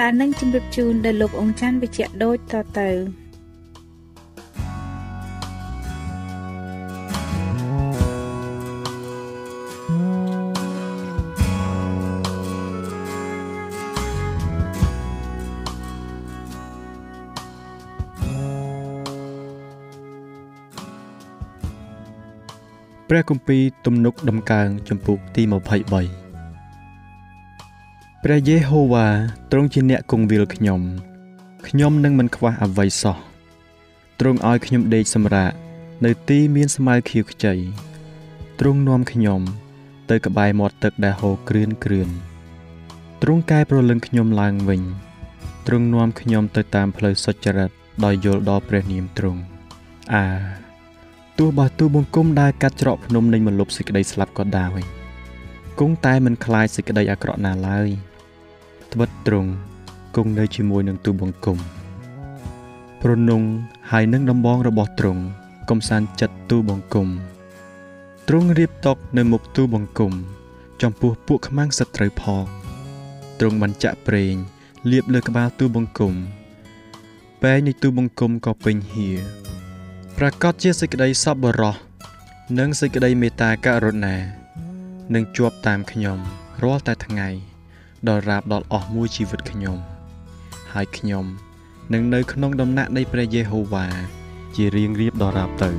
ដែលនឹងជម្រាបជូនដល់លោកអង្គច័ន្ទវិជ្ជៈដូចតទៅព្រះគម្ពីរទំនុកដំកើងចំពុកទី23 ព្រះយេហូវ៉ាទ្រង់ជាអ្នកគង់វាលខ្ញុំខ្ញុំនឹងមិនខ្វះអ្វីសោះទ្រង់ឲ្យខ្ញុំដេកសម្រាកនៅទីមានស្មៅខៀវខ្ចីទ្រង់នាំខ្ញុំទៅក្បែរមាត់ទឹកដែលហូរគ្រឿនគ្រឿនទ្រង់កែប្រលឹងខ្ញុំឡើងវិញទ្រង់នាំខ្ញុំទៅតាមផ្លូវសុចរិតដោយយល់ដល់ព្រះនាមទ្រង់អាទោះបើទូបង្គំដើរកាត់ច្រកភ្នំនៃមលុបសេចក្តីស្លាប់ក៏ដោយគង់តែមិនខ្លាចសេចក្តីអាក្រក់ណាឡើយ ត្បិតត្រង់គង់នៅជាមួយនឹងទូបង្គំប្រនងហើយនឹងដំបងរបស់ទ្រង់កំសាន្តចិត្តទូបង្គំទ្រង់រៀបតុកនៅមុខទូបង្គំ ចំពោះពួកខ្មាំងសត្រូវផងទ្រង់បានចាក់ប្រេងលាបលើក្បាលទូបង្គំពេងនៃទូបង្គំក៏ពេញហៀប្រកាសជាសេចក្តីសប្បុរសនិងសេចក្តីមេត្តាករុណានឹងជាប់តាមខ្ញុំរាល់តែថ្ងៃ ដល់រាបដល់អស់មួយជីវិតខ្ញុំ ហើយខ្ញុំនឹងនៅក្នុងដំណាក់នៃព្រះយេហូវ៉ាជារៀងរៀបដល់រាបទៅ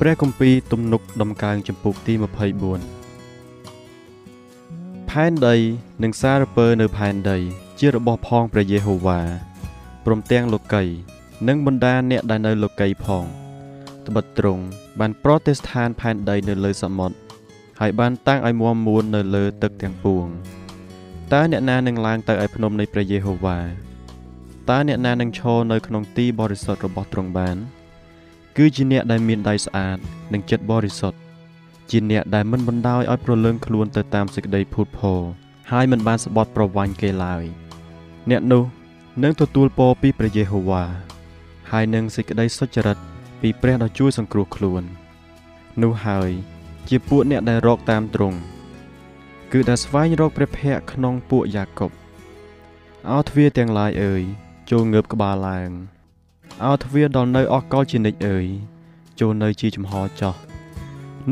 ព្រះគម្ពីរទំនុក ដំកើងចំពុកទី24 ផែនដី និងសារពើនៅផែនដី ជារបស់ផងព្រះយេហូវ៉ាព្រមទាំងលោកី និងបណ្ដាអ្នកដែលនៅលោកីផងត្បិតទ្រង់បានប្រតិស្ថានផែនដីនៅលើសមុទ្រហើយបានតាំងឲ្យមាំមួននៅលើទឹកទាំងពួងតើអ្នកណានឹងឡើងទៅឯភ្នំនៃព្រះយេហូវ៉ាតើអ្នកណានឹងឈរនៅក្នុងទីបរិសុទ្ធរបស់ទ្រង់បាន គឺជាអ្នកដែលមានដៃស្អាត និងចិត្តបរិសុទ្ធ ជាអ្នកដែលមិនបណ្ដោយឲ្យប្រលឹងខ្លួនទៅតាមសេចក្តីភូតភរហើយមិនបានស្បត់ប្រវាញ់គេឡើយ អ្នកនោះនឹងទទួលពរពីព្រះយេហូវ៉ាហើយនឹងសេចក្តីសុចរិតពីព្រះដ៏ជួយសង្គ្រោះខ្លួន នោះហើយ ជាពួកអ្នកដែលរកតាមទ្រង់គឺដែលស្វែងរកព្រះភ័ក្ត្រក្នុងពួកយ៉ាកុបអោទ្វារទាំងឡាយអើយចូលងើបក្បាលឡើងអោទ្វារដល់នៅអស់កលជានិច្ចអើយចូលនៅជាចំហចោះ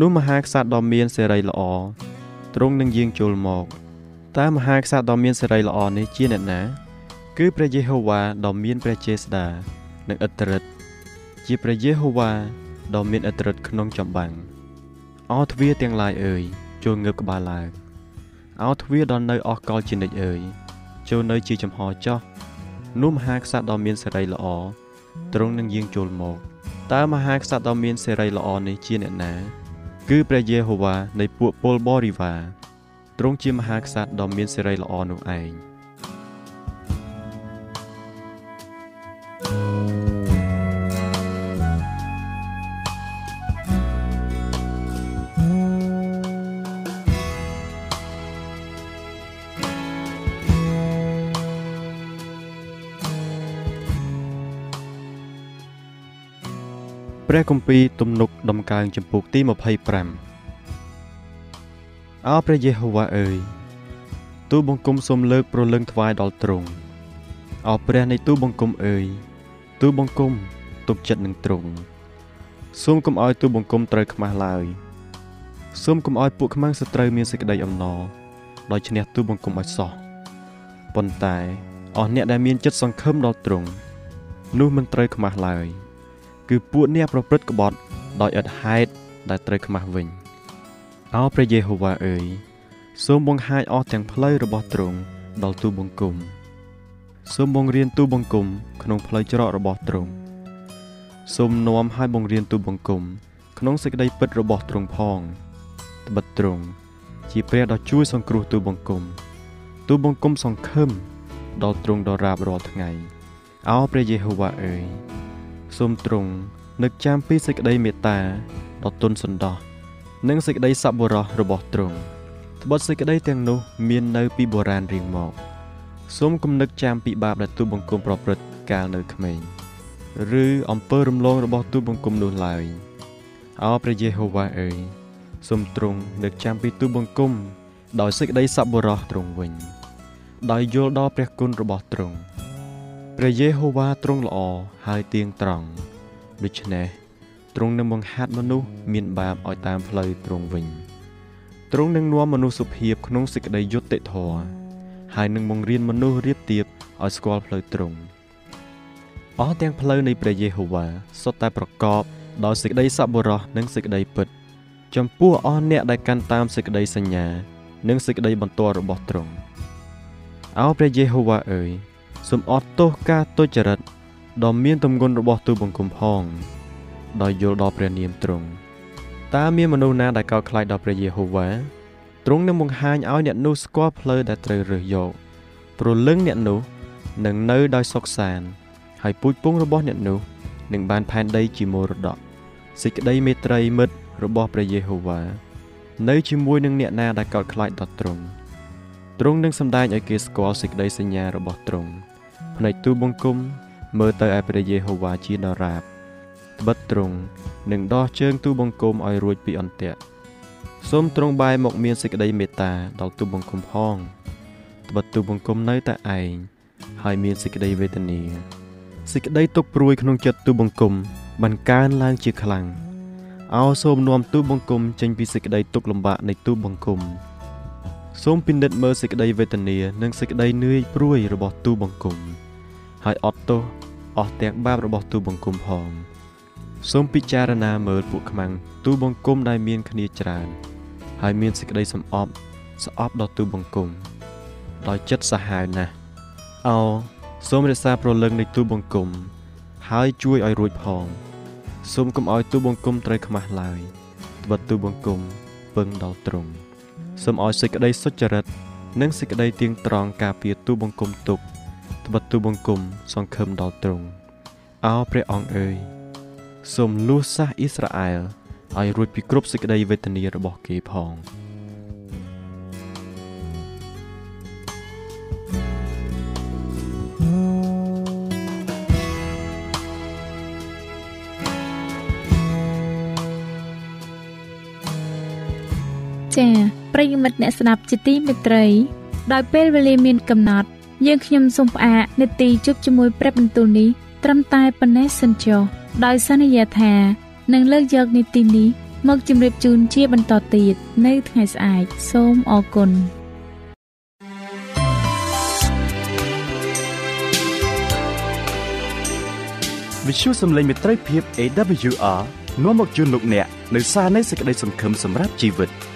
នោះមហាក្សត្រដ៏មានសេរីល្អទ្រង់នឹងយាងចូលមក តើមហាក្សត្រដ៏មានសេរីល្អនេះជាអ្នកណា គឺព្រះយេហូវ៉ាដ៏មានព្រះចេស្តានិងឥទ្ធិឫទ្ធិជាព្រះយេហូវ៉ាដ៏មានឥទ្ធិឫទ្ធិក្នុងចម្បាំងអោទ្វារទាំងឡាយអើយចូលងើបក្បាលឡើងអោទ្វារដ៏នៅអស់កលជានិច្ចអើយចូលនៅជាចំហចោះនោះមហាក្សត្រដ៏មានសេរីល្អទ្រង់នឹងយាងចូលមកតើមហាក្សត្រដ៏មានសេរីល្អនេះជាអ្នកណា គឺព្រះយេហូវ៉ានៃពួកពលបរិវារទ្រង់ជាមហាក្សត្រដ៏មានសិរីល្អនោះឯង ព្រះគម្ពីរទំនុកដំកើងចំពុកទី25អោព្រះយេហូវ៉ាអើយទូបង្គំសូមលើកប្រលឹងថ្វាយដល់ទ្រង់អោព្រះនៃទូបង្គំអើយទូបង្គំទុកចិត្តនឹងទ្រង់សូមកុំឲ្យទូបង្គំត្រូវខ្មាស់ឡើយសូមកុំឲ្យពួកខ្មាំងសត្រូវមានសេចក្តីអំណរដោយឈ្នះទូបង្គំឲ្យសោះប៉ុន្តែអស់អ្នកដែលមានចិត្តសង្ឃឹមដល់ទ្រង់នោះមិនត្រូវខ្មាស់ឡើយ គឺពួកអ្នកប្រព្រឹត្តក្បត់ដោយឥតហេតុដែលត្រូវខ្មាស់វិញអោព្រះយេហូវ៉ាអើយសូមបង្ហាញអស់ទាំងផ្លូវរបស់ទ្រង់ដល់ទូបង្គំសូមបង្រៀនទូបង្គំក្នុងផ្លូវច្រករបស់ទ្រង់សូមនាំឲ្យបង្រៀនទូបង្គំក្នុងសេចក្តីពិតរបស់ទ្រង់ផងត្បិតទ្រង់ជាព្រះដ៏ជួយសង្គ្រោះទូបង្គំទូបង្គំសង្ឃឹមដល់ទ្រង់ដរាបរាល់ថ្ងៃអោព្រះយេហូវ៉ាអើយ សូមទ្រង់នឹកចាំពីសេចក្តីមេត្តាដ៏ទន់សន្តោសនិងសេចក្តីសប្បុរសរបស់ទ្រង់ត្បិតសេចក្តីទាំងនោះមាននៅពីបុរាណរៀងមកសូមគំនឹកចាំពីបាបដែលទូបង្គំប្រព្រឹត្តកាលនៅក្មេងឬអំពើរំលងរបស់ទូបង្គំនោះឡើយអោព្រះយេហូវ៉ាអើយសូមទ្រង់នឹកចាំពីទូបង្គំដោយសេចក្តីសប្បុរសទ្រង់វិញដោយយល់ដល់ព្រះគុណរបស់ទ្រង់ ព្រះយេហូវ៉ាទ្រង់ល្អហើយទៀងត្រង់ដូច្នេះទ្រង់នឹងបង្ហាត់មនុស្សមានបាបឲ្យតាមផ្លូវទ្រង់វិញទ្រង់នឹងនាំមនុស្សសុភាពក្នុងសេចក្តីយុត្តិធម៌ហើយនឹងបង្រៀនមនុស្សរៀបទៀបឲ្យស្គាល់ផ្លូវទ្រង់អស់ទាំងផ្លូវនៃព្រះយេហូវ៉ាសុទ្ធតែប្រកបដោយសេចក្តីសប្បុរសនិងសេចក្តីពិត ចំពោះអស់អ្នកដែលកាន់តាមសេចក្តីសញ្ញា និងសេចក្តីបន្ទាល់របស់ទ្រង់អោព្រះយេហូវ៉ាអើយ សូមអត់ទោសការទុច្ចរិតដ៏មានទម្ងន់របស់ទូបង្គំផងដោយយល់ដល់ព្រះនាមទ្រង់តើមានមនុស្សណាដែលកោតខ្លាចដល់ព្រះយេហូវ៉ាទ្រង់នឹងបង្ហាញឲ្យអ្នកនោះស្គាល់ផ្លូវដែលត្រូវរើសយកព្រលឹងអ្នកនោះនឹងនៅដោយសុខសាន្តហើយពូជពងរបស់អ្នកនោះនឹងបានផែនដីជាមរតកសេចក្តីមេត្រីមិត្តរបស់ព្រះយេហូវ៉ានៅជាមួយនឹងអ្នកណាដែលកោតខ្លាចដល់ទ្រង់ទ្រង់នឹងសម្ដែងឲ្យគេស្គាល់សេចក្តីសញ្ញារបស់ទ្រង់ ភ្នែកទូបង្គំមើលទៅឯព្រះយេហូវ៉ាជាដរាបត្បិតទ្រង់នឹងដោះជើងទូបង្គំឲ្យរួចពីអន្ទាក់សូមទ្រង់បែរមកមានសេចក្តីមេត្តាដល់ទូបង្គំផងត្បិតទូបង្គំនៅតែឯងហើយមានសេចក្តីវេទនាសេចក្តីទុក្ខព្រួយក្នុងចិត្តទូបង្គំបានកើនឡើងជាខ្លាំងអោសូមនាំទូបង្គំចេញពីសេចក្តីទុក្ខលំបាកនៃទូបង្គំសូមពិនិត្យមើលសេចក្តីវេទនានិងសេចក្តីនឿយព្រួយរបស់ទូបង្គំ ហើយអត់ទោសអស់ទាំងបាបរបស់ទូបង្គំផងសូមពិចារណាមើលពួកខ្មាំងទូបង្គំដែលមានគ្នាច្រើន ហើយមានសេចក្តីសំអប់ស្អប់ដល់ទូបង្គំដោយចិត្តសាហាវណាស់អោសូមរក្សាប្រលឹងនៃទូបង្គំ ហើយជួយឲ្យរួចផងសូមកុំឲ្យទូបង្គំត្រូវខ្មាស់ឡើយត្បិតទូបង្គំពឹងដល់ទ្រង់សូមឲ្យសេចក្តីសុចរិត និងសេចក្តីទៀងត្រង់ការពារទូបង្គំទុក ត្បិតទូបង្គំសង្ឃឹមដល់ទ្រង់អោព្រះអង្គអើយសូមលួសសះអ៊ីស្រាអែលឲ្យរួចពីគ្រប់សេចក្តីវេទនារបស់គេផងចា៎ប្រិយមិត្តអ្នកស្ដាប់ជាទីមេត្រី ដោយពេលវេលាមានកំណត់ យើងខ្ញុំសូមផ្អាកនាទីជប់ជាមួយព្រឹបបន្ទូលនេះត្រឹមតែប៉ុណ្ណេះសិនចុះដោយសន្យាថានឹងលើកយកនីតិនេះមកជម្រាបជូនជាបន្តទៀតនៅថ្ងៃស្អែកសូមអរគុណវិទ្យុសំឡេងមេត្រីភាព AWR នាំមកជូនលោកអ្នកនៅសារនៃសេចក្តីសង្ឃឹមសម្រាប់ជីវិត។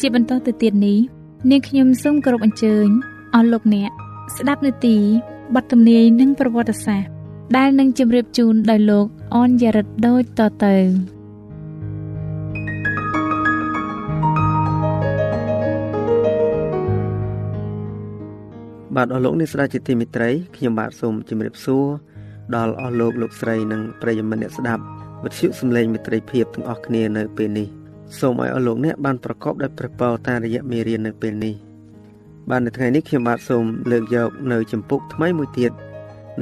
ជាបន្តទៅទៀតនេះនាងខ្ញុំសូមគោរពអញ្ជើញអស់លោកអ្នកស្ដាប់នាទីបទទំនាយនិងប្រវត្តិសាស្ត្រដែលនឹងជម្រាបជូនដោយលោកអនយ៉ារិតដូចតទៅបាទអស់លោកអ្នកស្ដាប់ជាទីមេត្រីខ្ញុំបាទសូមជម្រាបសួរដល់អស់លោកលោកស្រីនិងប្រិយមិត្តអ្នកស្ដាប់វិទ្យុសំឡេងមិត្តភាពទាំងអស់គ្នានៅពេលនេះ សូមឲ្យអស់លោកអ្នកបានប្រកបដោយព្រះពរតាមរយៈមេរៀននៅពេលនេះបាទនៅថ្ងៃនេះខ្ញុំបាទសូមលើកយកនៅចម្ពោះថ្មីមួយទៀត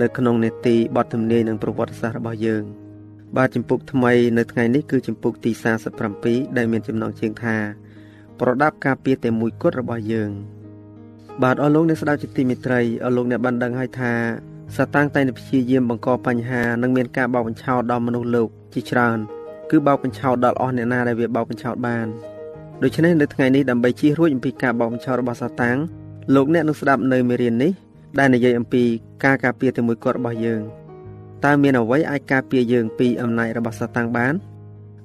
នៅក្នុងនេតិបទទំនាយនិងប្រវត្តិសាស្ត្ររបស់យើង បាទចម្ពោះថ្មីនៅថ្ងៃនេះគឺចម្ពោះទី47ដែលមានចំណងជើងថា ប្រដាប់ការពារតែមួយគត់របស់យើង បាទអស់លោកអ្នកស្ដាប់ជាទីមេត្រីអស់លោកអ្នកបានដឹងហើយថាសាតាំងតែងព្យាយាមបង្កបញ្ហានិងមានការបោកបញ្ឆោតដល់មនុស្សលោកជាច្រើន គឺបោកបញ្ឆោតដល់អស់អ្នកណាដែលវាបោកបញ្ឆោតបានដូច្នេះនៅថ្ងៃនេះដើម្បីជៀសរួចអំពីការបោកបញ្ឆោតរបស់សាតាំងលោកអ្នកនឹងស្ដាប់នៅមេរៀននេះដែលនិយាយអំពីការការពារតែមួយគត់របស់យើងតើមានអ្វីអាចការពារយើងពីអំណាចរបស់សាតាំងបាន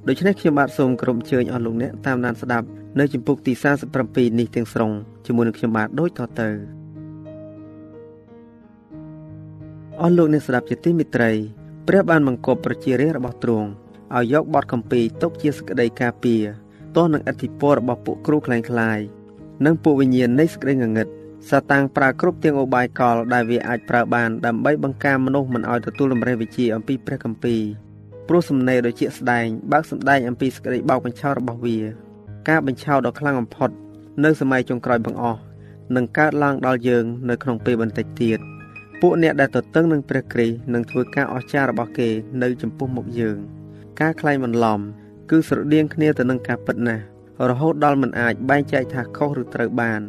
ដូច្នេះខ្ញុំបាទសូមក្រុមជើញអស់លោកអ្នកតាមដានស្ដាប់នៅជំពូកទី47នេះទាំងស្រុងជាមួយនឹងខ្ញុំបាទដូចតទៅអស់លោកអ្នកស្ដាប់ជាទីមេត្រីព្រះបានបង្គាប់ប្រជារាស្ត្ររបស់ទ្រង់ ឲ្យយកបទកម្ពីទុកជាសក្តីការពារទោះនឹងអធិពលរបស់ពួកគ្រូខ្លែងខ្លាយនិងពួកវិញ្ញាណនៃសក្តីងងឹតសាតាំងប្រើគ្រប់ទាំងឧបាយកលដែលវាអាចប្រើបានដើម្បីបង្ការមនុស្សមិនឲ្យទទួលលំរេះវិជាអំពីព្រះកម្ពីព្រោះសំណេរដូចជាស្ដែងបើកសំដែងអំពីសក្តីបោកបញ្ឆោតរបស់វា ការបញ្ឆោតដ៏ខ្លាំងបំផុត នៅសម័យចុងក្រោយបង្អស់នឹងកើតឡើងដល់យើងនៅក្នុងពេលបន្តិចទៀតពួកអ្នកដែលទទឹងនឹងព្រះគ្រីស្ទនឹងធ្វើការអស្ចារ្យរបស់គេនៅចំពោះមុខយើង។ ការក្លែងបន្លំ គឺស្រដៀងគ្នាទៅនឹងការពិតណាស់រហូតដល់មិនអាចបែងចែកថាខុសឬត្រូវបាន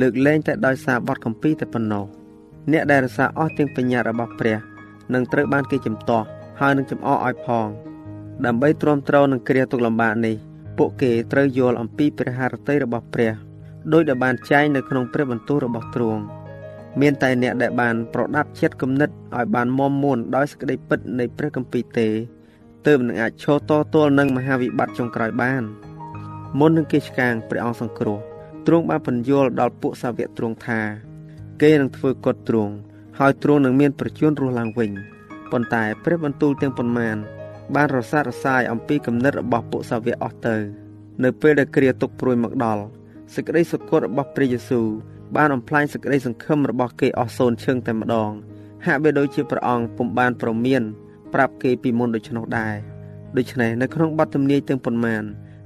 លើកលែងតែដោយសារបទកម្ពីតែប៉ុណ្ណោះអ្នកដែលរសាអស់ទាំងបញ្ញារបស់ព្រះនឹងត្រូវបានគេជំទាស់ហើយនឹងចំអកឲ្យផង ដើម្បីទ្រាំទ្រនឹងគ្រាទុកលំបាកនេះពួកគេត្រូវយល់អំពីព្រះハរតីរបស់ព្រះដោយដែលបានចែងនៅក្នុងព្រះបន្ទូលរបស់ទ្រង់មានតែអ្នកដែលបានប្រដាប់ចិត្តគំនិតឲ្យបានមមមួនដោយសេចក្តីពិតនៃព្រះគម្ពីរទេ ទើបនឹងអាចឈរតទល់នឹងមហាវិបត្តិចុងក្រោយបានមុននឹងគេឆ្កាងព្រះអង្គសង្គ្រោះទ្រង់បានបញ្យល់ដល់ពួកសាវកទ្រង់ថា គេនឹងធ្វើកត់ទ្រង់ហើយទ្រង់នឹងមានប្រជញ្ញរស់ឡើងវិញប៉ុន្តែព្រះបន្ទូលទាំងប៉ុន្មាន បានរសាត់រសាយអំពីគំនិតរបស់ពួកសាវកអស់ទៅ នៅពេលដែលគ្រាទុកព្រួយមកដល់សេចក្តីសុគតរបស់ព្រះយេស៊ូវបានអំផ្លាញសេចក្តីសង្ឃឹមរបស់គេអស់សូន្យឈឹងតែម្ដង ហាក់បីដូចជាព្រះអង្គពុំបានប្រមាន ប្រាប់គេពីមុនដូច្នោះដែរដូច្នេះនៅក្នុងបទទំនាយទាំងប៉ុន្មាន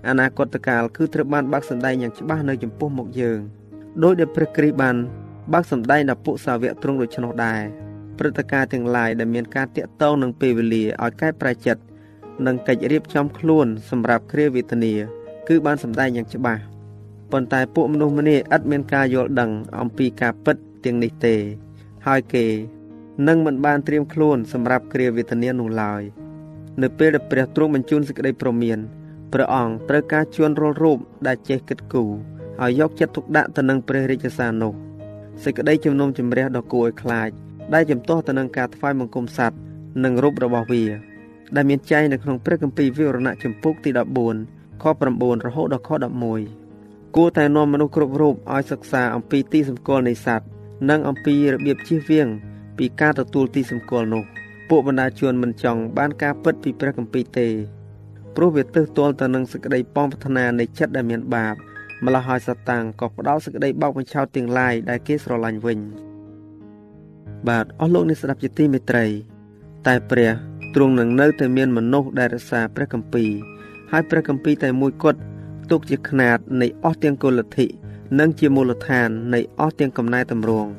អនាគតកាលគឺត្រូវបានបើកសម្ដែងយ៉ាងច្បាស់នៅចំពោះមុខយើងដោយដែលព្រះគ្រីស្ទបានបើកសម្ដែងដល់ពួកសាវកទ្រង់ដូច្នោះដែរព្រឹត្តិការណ៍ទាំងឡាយដែលមានការតាក់ទងនឹងពេលវេលាឲ្យកែប្រែចិត្តនិងកិច្ចរៀបចំខ្លួនសម្រាប់គ្រាវេទនាគឺបានសម្ដែងយ៉ាងច្បាស់ប៉ុន្តែពួកមនុស្សម្នាឥតមានការយល់ដឹងអំពីការពិតទាំងនេះទេ ហើយគេ និងមិនបានត្រៀមខ្លួនសម្រាប់គ្រាវេទនានោះឡើយនៅពេលដែលព្រះទ្រង់បញ្ជូនសេចក្តីប្រមានព្រះអង្គត្រូវការជួនរាល់រូបដែលចេះគិតគូរឲ្យយកចិត្តទុកដាក់ទៅនឹងព្រះរាជសារនោះសេចក្តីជំនុំជម្រះដ៏គួរឲ្យខ្លាចដែលចំទាស់ទៅនឹងការថ្វាយបង្គំសត្វនិងរូបរបស់វា ដែលមានចែងនៅក្នុងព្រះគម្ពីរវិវរណៈចំពុកទី14ខ9រហូតដល់ខ11គួរតែនាំមនុស្សគ្រប់រូបឲ្យសិក្សាអំពីទីសម្គាល់នៃសត្វនិងអំពីរបៀបជៀសវាង ពីការទទួលទីសម្គាល់នោះពួកបណ្ដាជនមិនចង់បានការពិតពីព្រះគម្ពីរទេព្រោះវាទើសទាល់ទៅនឹងសេចក្តីប៉ងប្រាថ្នានៃចិត្តដែលមានបាបម្ល៉េះហើយសតាំងក៏ផ្ដោតសេចក្តីបោកបញ្ឆោតទាំងឡាយដែលគេស្រឡាញ់វិញបាទអស់លោកអ្នកស្ដាប់ជាទីមេត្រី តែព្រះទ្រង់នឹងនៅតែមានមនុស្សដែលរក្សាព្រះគម្ពីរហើយព្រះគម្ពីរតែមួយគត់ទុកជាຂ្នាតនៃអស់ទាំងគុលធិនិងជាមូលដ្ឋាននៃអស់ទាំងកំណែតម្រង់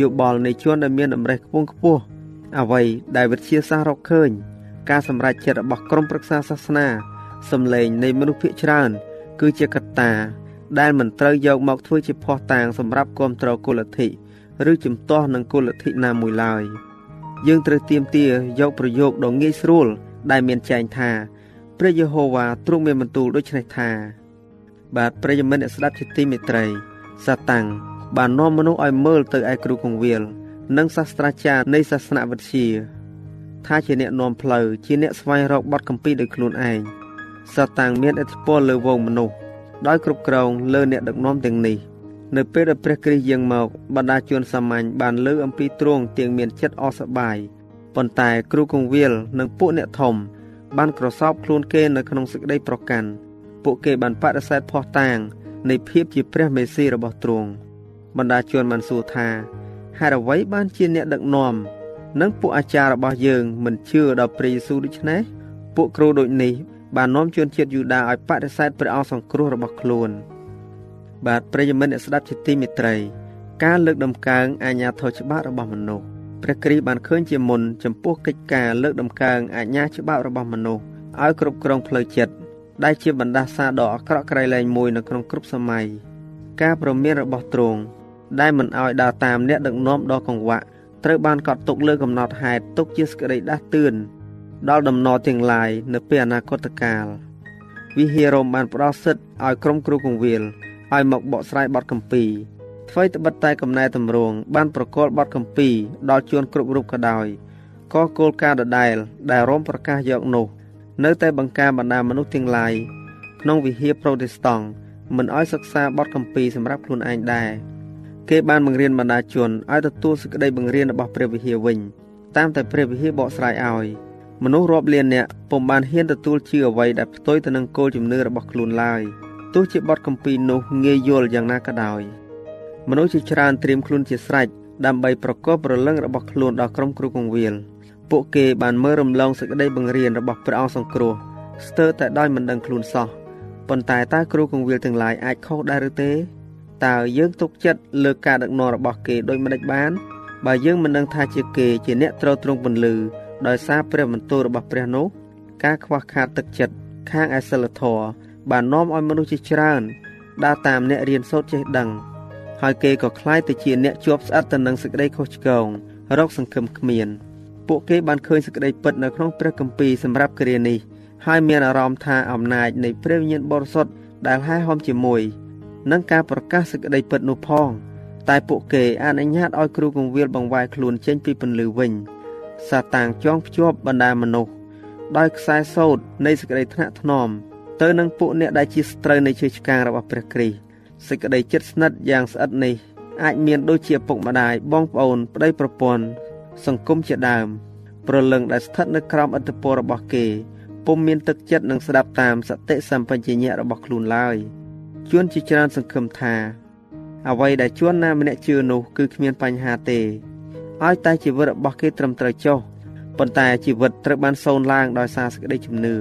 យោបល់នៃជនដែលមានតម្រេះខ្ពង់ខ្ពស់អ្វីដែលវិទ្យាសាស្ត្ររកឃើញ ការសម្រេចចិត្តរបស់ក្រុមប្រឹក្សាសាសនាសម្លេងនៃមនុស្សភាគច្រើន គឺជាកត្តា ដែលមិនត្រូវយកមកធ្វើជាភ័ស្តុតាងសម្រាប់គ្រប់គ្រងគុលធិឬជំទាស់នឹងគុលធិណាមួយឡើយយើងត្រូវទៀមទាយកប្រយោគដ៏ងាយស្រួល ដែលមានចែងថាព្រះយេហូវ៉ាទ្រង់មានបន្ទូលដូចនេះថា បាទព្រះយមិនអ្នកស្ដាប់ជាទីមេត្រីសាតាំង បាននាំមនុស្សឲ្យមើលទៅឯគ្រូគង្វាល និងសាស្ត្រាចារ្យនៃសាសនវិទ្យាថាជាអ្នកនាំផ្លូវជាអ្នកស្វែងរកបទកម្ពីដោយខ្លួនឯងសាតាំងមានឥទ្ធិពលលើវងមនុស្សដោយគ្រប់គ្រងលើអ្នកដឹកនាំទាំងនេះនៅពេលដែលព្រះគ្រីស្ទយាងមកបណ្ដាជនសាមញ្ញបានលើអំពីទ្រង់ទៀងមានចិត្តអសប្បាយប៉ុន្តែគ្រូគង្វាលនិងពួកអ្នកធំ បានក្រសោបខ្លួនគេនៅក្នុងសេចក្តីប្រកាន់ពួកគេបានបដិសេធភ័ស្តុតាងនៃភាពជាព្រះមេស៊ីរបស់ទ្រង់ បណ្ដាជនបានសួរថាហេតុអ្វីបានជាអ្នកដឹកនាំនិងពួកអាចារ្យរបស់យើងមិនជឿដល់ព្រះយេស៊ូវដូច្នេះពួកគ្រូដូចនេះបាននាំជនជាតិយូដាឲ្យបដិសេធព្រះអង្គសង្គ្រោះរបស់ខ្លួន បាទប្រិយមិត្តអ្នកស្ដាប់ជាទីមេត្រី ការលើកដំកើងអាញាធរច្បាប់របស់មនុស្សព្រះគ្រីស្ទបានឃើញជាមុនចំពោះកិច្ចការលើកដំកើងអាញាច្បាប់របស់មនុស្សឲ្យគ្រប់គ្រងផ្លូវចិត្តដែលជាបណ្ដាសាដ៏អាក្រក់ក្រៃលែងមួយនៅក្នុងគ្រប់សម័យការប្រមានរបស់ទ្រង់ ដែលមិនឲ្យដើរតាមអ្នកដឹកនាំដ៏កង្វក់ត្រូវបានកត់ទុកលើកំណត់ហេតុទុកជាសក្តីដាស់តឿនដល់ដំណរទាំងឡាយនៅពេលអនាគតកាលវិហាររមបានផ្ដល់សិទ្ធឲ្យក្រុមគ្រូកងវិលឲ្យមកបកស្រាយបទកម្ពីអ្វីត្បិតតែកំណែតម្រង់បានប្រកល់បទកម្ពីដល់ជួនគ្រប់រូបក៏ដោយក៏គោលការណ៍ដដែល ដែលរមប្រកាសយកនោះនៅតែបង្ការបណ្ដាមនុស្សទាំងឡាយក្នុងវិហារប្រូតេស្តង់មិនឲ្យសិក្សាបទកម្ពីសម្រាប់ខ្លួនឯងដែរ គេបានបង្រៀនបណ្ដាជនឲ្យទទួលសេចក្តីបង្រៀនរបស់ព្រះវិហារវិញតាមតែព្រះវិហារបកស្រាយឲ្យមនុស្សរាប់លាននាក់ពុំបានហ៊ានទទួលជឿអ្វីដែលផ្ទុយទៅនឹងគោលជំនឿរបស់ខ្លួនឡើយទោះជាបទកម្ពីនោះងាយយល់យ៉ាងណាក៏ដោយមនុស្សជាច្រើនត្រៀមខ្លួនជាស្រេចដើម្បីប្រកបប្រលឹងរបស់ខ្លួនដល់ក្រុមគ្រូកងវិលពួកគេបានមើលរំលងសេចក្តីបង្រៀនរបស់ព្រះអង្គសង្គ្រោះស្ទើរតែដោយមិនដឹងខ្លួនសោះប៉ុន្តែតើគ្រូកងវិលទាំងឡាយអាចខុសដែរឬទេ តើយើងទុកចិត្តលើការដឹកនាំរបស់គេដោយមិនដេចបានបើយើងមិនដឹងថាជាគេជាអ្នកត្រូវទ្រង់ពន្លឺដោយសារព្រះបន្ទូលរបស់ព្រះនោះការខ្វះខាតទឹកចិត្តខាងអសិលធម៌បាននាំឲ្យមនុស្សជាច្រើនដើរតាមអ្នករៀនសូត្រចេះដឹងហើយគេក៏คล้ายទៅជាអ្នកជាប់ស្អិតទៅនឹងសេចក្តីខុសឆ្គងរកសង្ឃឹមគ្មាន ពួកគេបានឃើញសេចក្តីពិតនៅក្នុងព្រះគម្ពីរសម្រាប់គ្រានេះហើយមានអារម្មណ៍ថាអំណាចនៃព្រះវិញ្ញាណបរិសុទ្ធដែលហែហមជាមួយ និងការប្រកាសសេចក្តីពិតនោះផង តែពួកគេអនុញ្ញាតឲ្យគ្រូកងវិលបង្វែរខ្លួនចេញពីពន្លឺវិញសាតាំងចងភ្ជាប់បណ្ដាមនុស្សដោយខ្សែសោតនៃសេចក្តីថ្នាក់ថ្នមទៅនឹងពួកអ្នកដែលជាស្ត្រូវនៃជឿឆ្កាងរបស់ព្រះគ្រីស្ទសេចក្តីចិត្តស្និទ្ធយ៉ាងស្អិតនេះអាចមានដូចជាពុកម្ដាយបងប្អូនប្តីប្រពន្ធសង្គមជាដើមប្រលឹងដែលស្ថិតនៅក្រោមឥទ្ធិពលរបស់គេពុំមានទឹកចិត្តនឹងស្ដាប់តាមសតិសម្បញ្ញៈរបស់ខ្លួនឡើយ ជួនជាច្រើនសង្ឃឹមថា អ្វីដែលជួនណាម្នាក់ជឿនោះគឺគ្មានបញ្ហាទេឲ្យតែជីវិតរបស់គេត្រឹមត្រូវចុះប៉ុន្តែជីវិតត្រូវបានសូន្យឡើងដោយសារសេចក្តីជំនឿ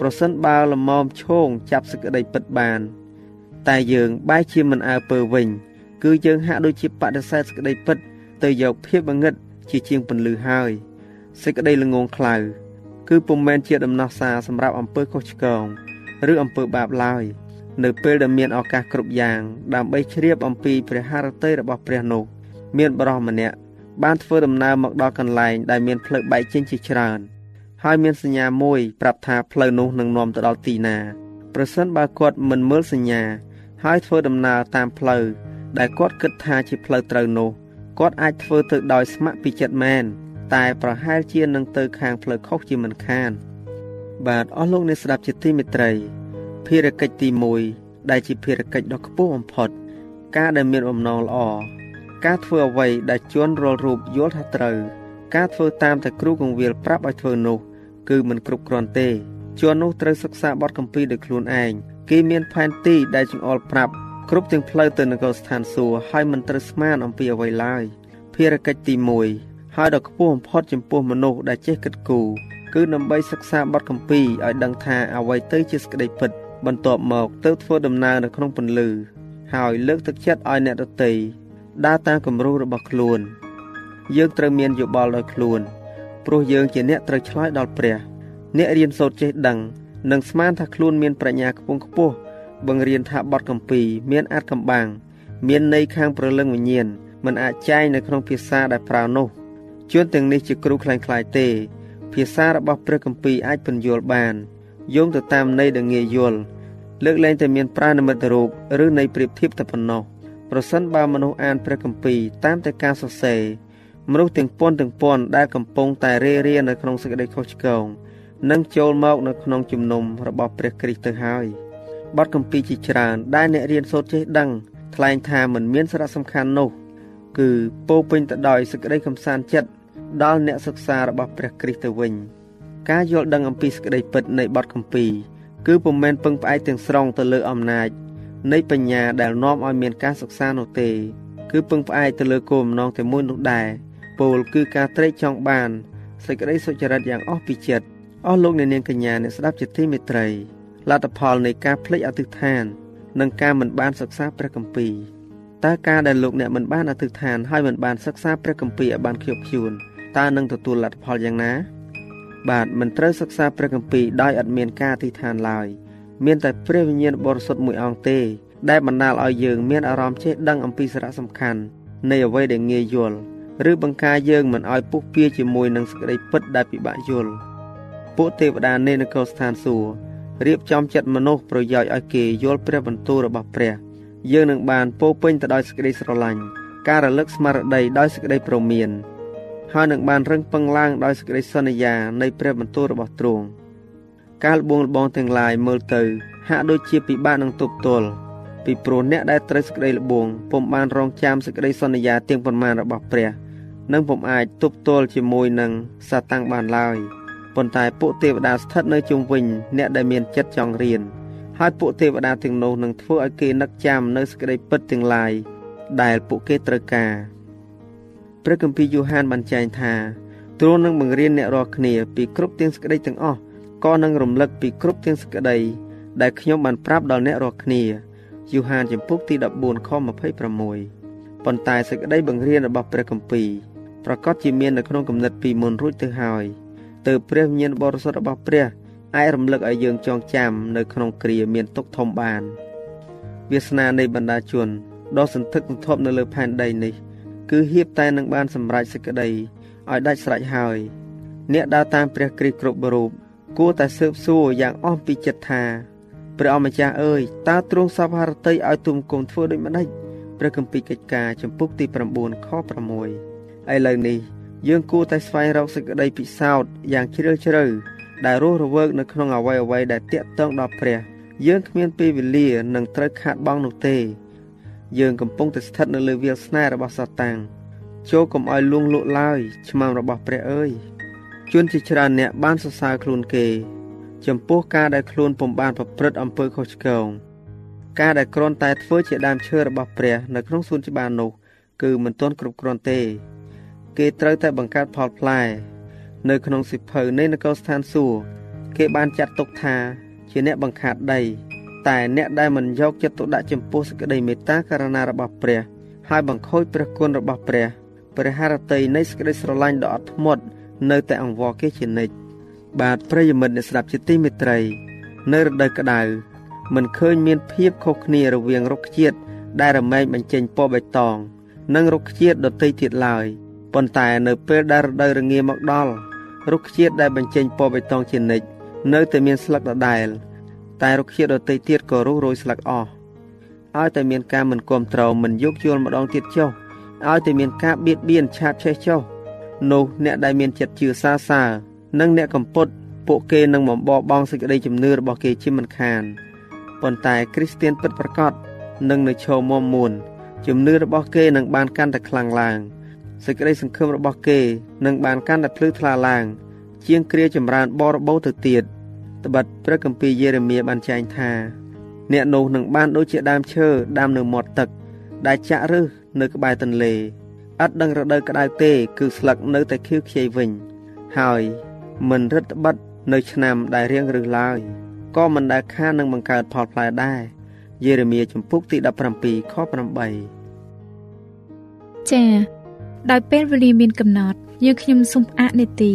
ប្រសិនបើលមមឈោងចាប់សេចក្តីពិតបាន តែយើងបែរជាមិនអើពើវិញ គឺយើងហាក់ដូចជាបដិសេធសេចក្តីពិត ទៅយកភាពងឹតជាជាងពន្លឺហើយសេចក្តីល្ងងខ្លៅគឺពុំមែនជាដំណោះសារសម្រាប់អំពើខុសឆ្គងឬអំពើបាបឡើយ នៅពេលដែលមានឱកាសគ្រប់យ៉ាង ដើម្បីជ្រាបអំពីព្រះハរតីរបស់ព្រះនោះមានបរិសម្នាក់បានធ្វើដំណើរមកដល់កន្លែងដែលមានផ្លូវបែកចេញជាច្រើន ហើយមានសញ្ញាមួយប្រាប់ថាផ្លូវនោះនឹងនាំទៅដល់ទីណាប្រសិនបើគាត់មិនមើលសញ្ញា ហើយធ្វើដំណើរតាមផ្លូវដែលគាត់គិតថាជាផ្លូវត្រូវនោះគាត់អាចធ្វើទៅដោយស្ម័គ្រពីចិត្តមែនតែប្រហែលជានឹងទៅខាងផ្លូវខុសជាមិនខានបាទអស់លោកអ្នកស្ដាប់ជាទីមេត្រី ភារកិច្ចទី1ដែលជាភារកិច្ចដ៏ខ្ពស់បំផុត ការដែលមានបំណងល្អការធ្វើអ្វីដែលជន់រាល់រូបយល់ថាត្រូវ ការធ្វើតាមតែគ្រូកងវិលប្រាប់ឲ្យធ្វើនោះ គឺមិនគ្រប់គ្រាន់ទេជន់នោះត្រូវសិក្សាបទកម្ពីដោយខ្លួនឯងគេមានផែនទីដែលចង្អុលប្រាប់គ្រប់ទាំងផ្លូវទៅនគរស្ថានសួគ៌ហើយមិនត្រូវស្មានអំពីអ្វីឡើយភារកិច្ចទី1ហើយដ៏ខ្ពស់បំផុតចំពោះមនុស្សដែលចេះគិតគូរគឺដើម្បីសិក្សាបទកម្ពីឲ្យដឹងថាអ្វីទៅជាសេចក្តីពិត បន្ទាប់មកទៅធ្វើដំណើរនៅក្នុងពន្លឺ ហើយលើកទឹកចិត្តឲ្យអ្នកដទៃដើរតាមគំរូរបស់ខ្លួន យើងត្រូវមានយោបល់ដោយខ្លួន ព្រោះយើងជាអ្នកត្រូវឆ្លើយដល់ព្រះ អ្នករៀនសូត្រចេះដឹងនិងស្មានថាខ្លួនមានប្រាជ្ញាខ្ពង់ខ្ពស់បង្រៀនថាបទកម្ពីមានអាចកំបាំងមានន័យខាងប្រលឹងវិញ្ញាណมันអាចចែងនៅក្នុងភាសាដែលប្រើនោះជួនទាំងនេះជាគ្រូខ្លាំងខ្លាយទេ ភាសារបស់ព្រះកម្ពីអាចពន្យល់បាន យោងទៅតាមន័យដែលងាយយល់លើកលែងតែមានប្រានិមិត្តរូបឬន័យប្រៀបធៀបតែប៉ុណ្ណោះប្រសិនបើមនុស្សអានព្រះគម្ពីរតាមតែការសរសេរមនុស្សទាំងពាន់ទាំងពាន់ដែលកំពុងតែរេរានៅក្នុងសេចក្តីខុសឆ្គងនឹងចូលមកនៅក្នុងជំនុំរបស់ព្រះគ្រីស្ទទៅហើយបទគម្ពីរជាច្រើនដែលអ្នករៀនសូត្រចេះដឹង ថ្លែងថាមិនមានសារៈសំខាន់នោះគឺពោពេញទៅដោយសេចក្តីកំសាន្តចិត្តដល់អ្នកសិក្សារបស់ព្រះគ្រីស្ទទៅវិញ ការយល់ដឹងអំពីសេចក្តីពិតនៃបទគម្ពីរគឺពុំមែនពឹងផ្អែកទាំងស្រុងទៅលើអំណាច នៃបញ្ញាដែលនាំឲ្យមានការសិក្សានោះទេ គឺពឹងផ្អែកទៅលើគោលបំណងតែមួយនោះដែរពោលគឺការត្រេកចង់បានសេចក្តីសុចរិតយ៉ាងអស់ពីចិត្តអស់លោកអ្នកនាងកញ្ញាអ្នកស្ដាប់ជាទីមេត្រីលទ្ធផលនៃការភ្លេចអធិដ្ឋាន និងការមិនបានសិក្សាព្រះគម្ពីរតើការដែលលោកអ្នកមិនបានអធិដ្ឋានហើយមិនបានសិក្សាព្រះគម្ពីរឲ្យបានខ្ជាប់ខ្ជួនតើនឹងទទួលលទ្ធផលយ៉ាងណា បាទមិនត្រូវសិក្សាព្រះគម្ពីរដោយឥតមានការអធិដ្ឋានឡើយមានតែព្រះវិញ្ញាណបរិសុទ្ធមួយអង្គទេ ដែលបណ្ដាលឲ្យយើងមានអារម្មណ៍ចេះដឹងអំពីសារៈសំខាន់នៃអ្វីដែលងាយយល់ឬបង្ការយើងមិនឲ្យពុះពៀជាមួយនឹងសេចក្តីពិតដែលពិបាកយល់ពួកទេវតានៃនគរស្ថានសួគ៌រៀបចំចិត្តមនុស្សប្រយោជន៍ឲ្យគេយល់ព្រះបន្ទូលរបស់ព្រះ យើងនឹងបានពោពេញទៅដោយសេចក្តីស្រឡាញ់ការរលឹកស្មារតីដោយសេចក្តីប្រមាន ហើយនឹងបានរឹងពឹងឡើងដោយសេចក្តីសន្យានៃព្រះបន្ទូលរបស់ទ្រង់ការលបងលបងទាំងឡាយមើលទៅហាក់ដូចជាពិបាកនឹងទប់ទល់ពីព្រោះអ្នកដែលត្រូវសេចក្តីលបងពុំបានរងចាំសេចក្តីសន្យាទាំងប៉ុន្មានរបស់ព្រះនិងពុំអាចទប់ទល់ជាមួយនឹងសាតាំងបានឡើយប៉ុន្តែពួកទេវតាស្ថិតនៅជុំវិញអ្នកដែលមានចិត្តចង់រៀនហើយពួកទេវតាទាំងនោះនឹងធ្វើឲ្យគេនឹកចាំនៅសេចក្តីពិតទាំងឡាយដែលពួកគេត្រូវការ ព្រះគម្ពីរយូហានបានចែងថាទ្រង់នឹងបង្រៀនអ្នករាល់គ្នាពីគ្រប់ទាំងសេចក្តីទាំងអស់ក៏នឹងរំលឹកពីគ្រប់ទាំងសេចក្តីដែលខ្ញុំបានប្រាប់ដល់អ្នករាល់គ្នាយូហានចំពុកទី14ខ26ប៉ុន្តែសេចក្តីបង្រៀនរបស់ព្រះគម្ពីរប្រកាសជាមាននៅក្នុងគំនិតពីមុនរួចទៅហើយទើបព្រះវិញ្ញាណបរិសុទ្ធរបស់ព្រះអាចរំលឹកឲ្យយើងចងចាំនៅក្នុងគ្រាមានទុកធំបានវាសនានៃបណ្ដាជនដ៏សន្ធឹកសន្ធាប់នៅលើផែនដីនេះ គឺហៀបតែនឹងបានសម្រេចសេចក្តីឲ្យដាច់ស្រេចហើយអ្នកដើរតាមព្រះគ្រីស្ទគ្រប់រូបគួរតែស៊ើបសួរយ៉ាងអស់ពីចិត្តថាព្រះអម្ចាស់អើយតើទ្រង់សពហរតីឲ្យទុំគុំធ្វើដូចម្ដេចព្រះគម្ពីរកិច្ចការចំពុកទី9ខ6ឥឡូវនេះយើងគួរតែស្វែងរកសេចក្តីពិសោធន៍យ៉ាងជ្រាលជ្រៅដែលរស់រវើកនៅក្នុងអវ័យអវ័យដែលតាក់ទងដល់ព្រះ យើងគ្មានពេលវេលានឹងត្រូវខាតបង់នោះទេ យើងកំពុងតែស្ថិតនៅលើវាលស្នេហ៍របស់សាតាំងចូលកុំឲ្យលួងលក់ឡើយឆ្មាំរបស់ព្រះអើយជួនជាច្រើនអ្នកបានសរសើរខ្លួនគេ ចំពោះការដែលខ្លួនពុំបានប្រព្រឹត្តអំពើខុសឆ្គងការដែលគ្រាន់តែធ្វើជាដើមឈើរបស់ព្រះ នៅក្នុងសួនច្បារនោះគឺមិនទាន់គ្រប់គ្រាន់ទេ គេត្រូវតែបង្កើតផលផ្លែនៅក្នុងសិភៅនៃនគរស្ថានសួគ៌គេបានចាត់ទុកថា ជាអ្នកបង្ខាតដី តែអ្នកដែលមិនយកចិត្តទុកដាក់ចំពោះសេចក្តីមេត្តាករណារបស់ព្រះ ហើយបង្ខូចព្រះគុណរបស់ព្រះព្រះハរតីនៃសេចក្តីស្រឡាញ់ដ៏អត់ធ្មត់នៅតែអង្វរគេជានិច្ចបាទប្រិយមិត្តអ្នកស្ដាប់ជាទីមេត្រី នៅរដូវក្តៅមិនឃើញមានភាពខុសគ្នារវាងរុក្ខជាតិដែលរមែងបញ្ចេញពណ៌បៃតង និងរុក្ខជាតិដទៃទៀតឡើយប៉ុន្តែនៅពេលដែលរដូវរងាមកដល់រុក្ខជាតិដែលបញ្ចេញពណ៌បៃតងជានិច្ចនៅតែមានស្លឹកដដែល តែរុក្ខជាតិដទៃទៀតក៏រុះរោយស្លឹកអស់ឲ្យតែមានការមិនគ្រប់គ្រងមិនយោគយល់ម្ដងទៀតចុះឲ្យតែមានការបៀតបៀនឆាបឆេះចុះនោះអ្នកដែលមានចិត្តជឿសាសើរនិងអ្នកកំពុតពួកគេនឹងបំបបង់សេចក្តីជំនឿរបស់គេជាមិនខានប៉ុន្តែគ្រីស្ទានពិតប្រាកដនឹងនៅឈរមុំមួនជំនឿរបស់គេនឹងបានកាន់តែខ្លាំងឡើងសេចក្តីសង្ឃឹមរបស់គេនឹងបានកាន់តែភ្លឺថ្លាឡើង ជាងគ្រាចម្រើនបរិបូរទៅទៀត ត្បិតព្រះគម្ពីរយេរេមៀបានចែងថា អ្នកនោះនឹងបានដូចជាដើមឈើដាំនៅមាត់ទឹក ដែលចាក់ឫសនៅក្បែរទន្លេឥតដឹងរដូវក្តៅទេ គឺស្លឹកនៅតែខៀវខ្ចីវិញ ហើយមិនរឹតបន្តឹងនៅឆ្នាំដែលរៀងរឹសឡើយក៏មិនដែលខាននឹងបង្កើតផលផ្លែដែរយេរេមៀចំពុកទី17ខ8ចា៎ដោយពេលវេលាមានកំណត់យើងខ្ញុំសូមផ្អាកនេតិ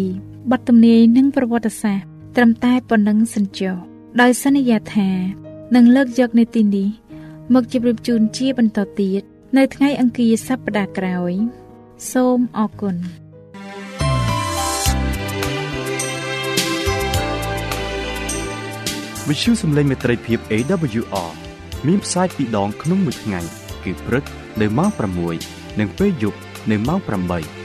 បទទំនាយនិងប្រវត្តិសាស្ត្រ ត្រឹមតែប៉ុណ្ណឹងសិនចុះដោយសន្យាថានឹងលើកយកនីតិនេះមកជម្រាបជូនជាបន្តទៀតនៅថ្ងៃអង្គារសប្តាហ៍ក្រោយ សូមអរគុណវិទ្យុសំឡេងមេត្រីភាព AWR មានផ្សាយពីរដងក្នុងមួយថ្ងៃ គឺព្រឹកនៅម៉ោង6និងពេលយប់នៅម៉ោង8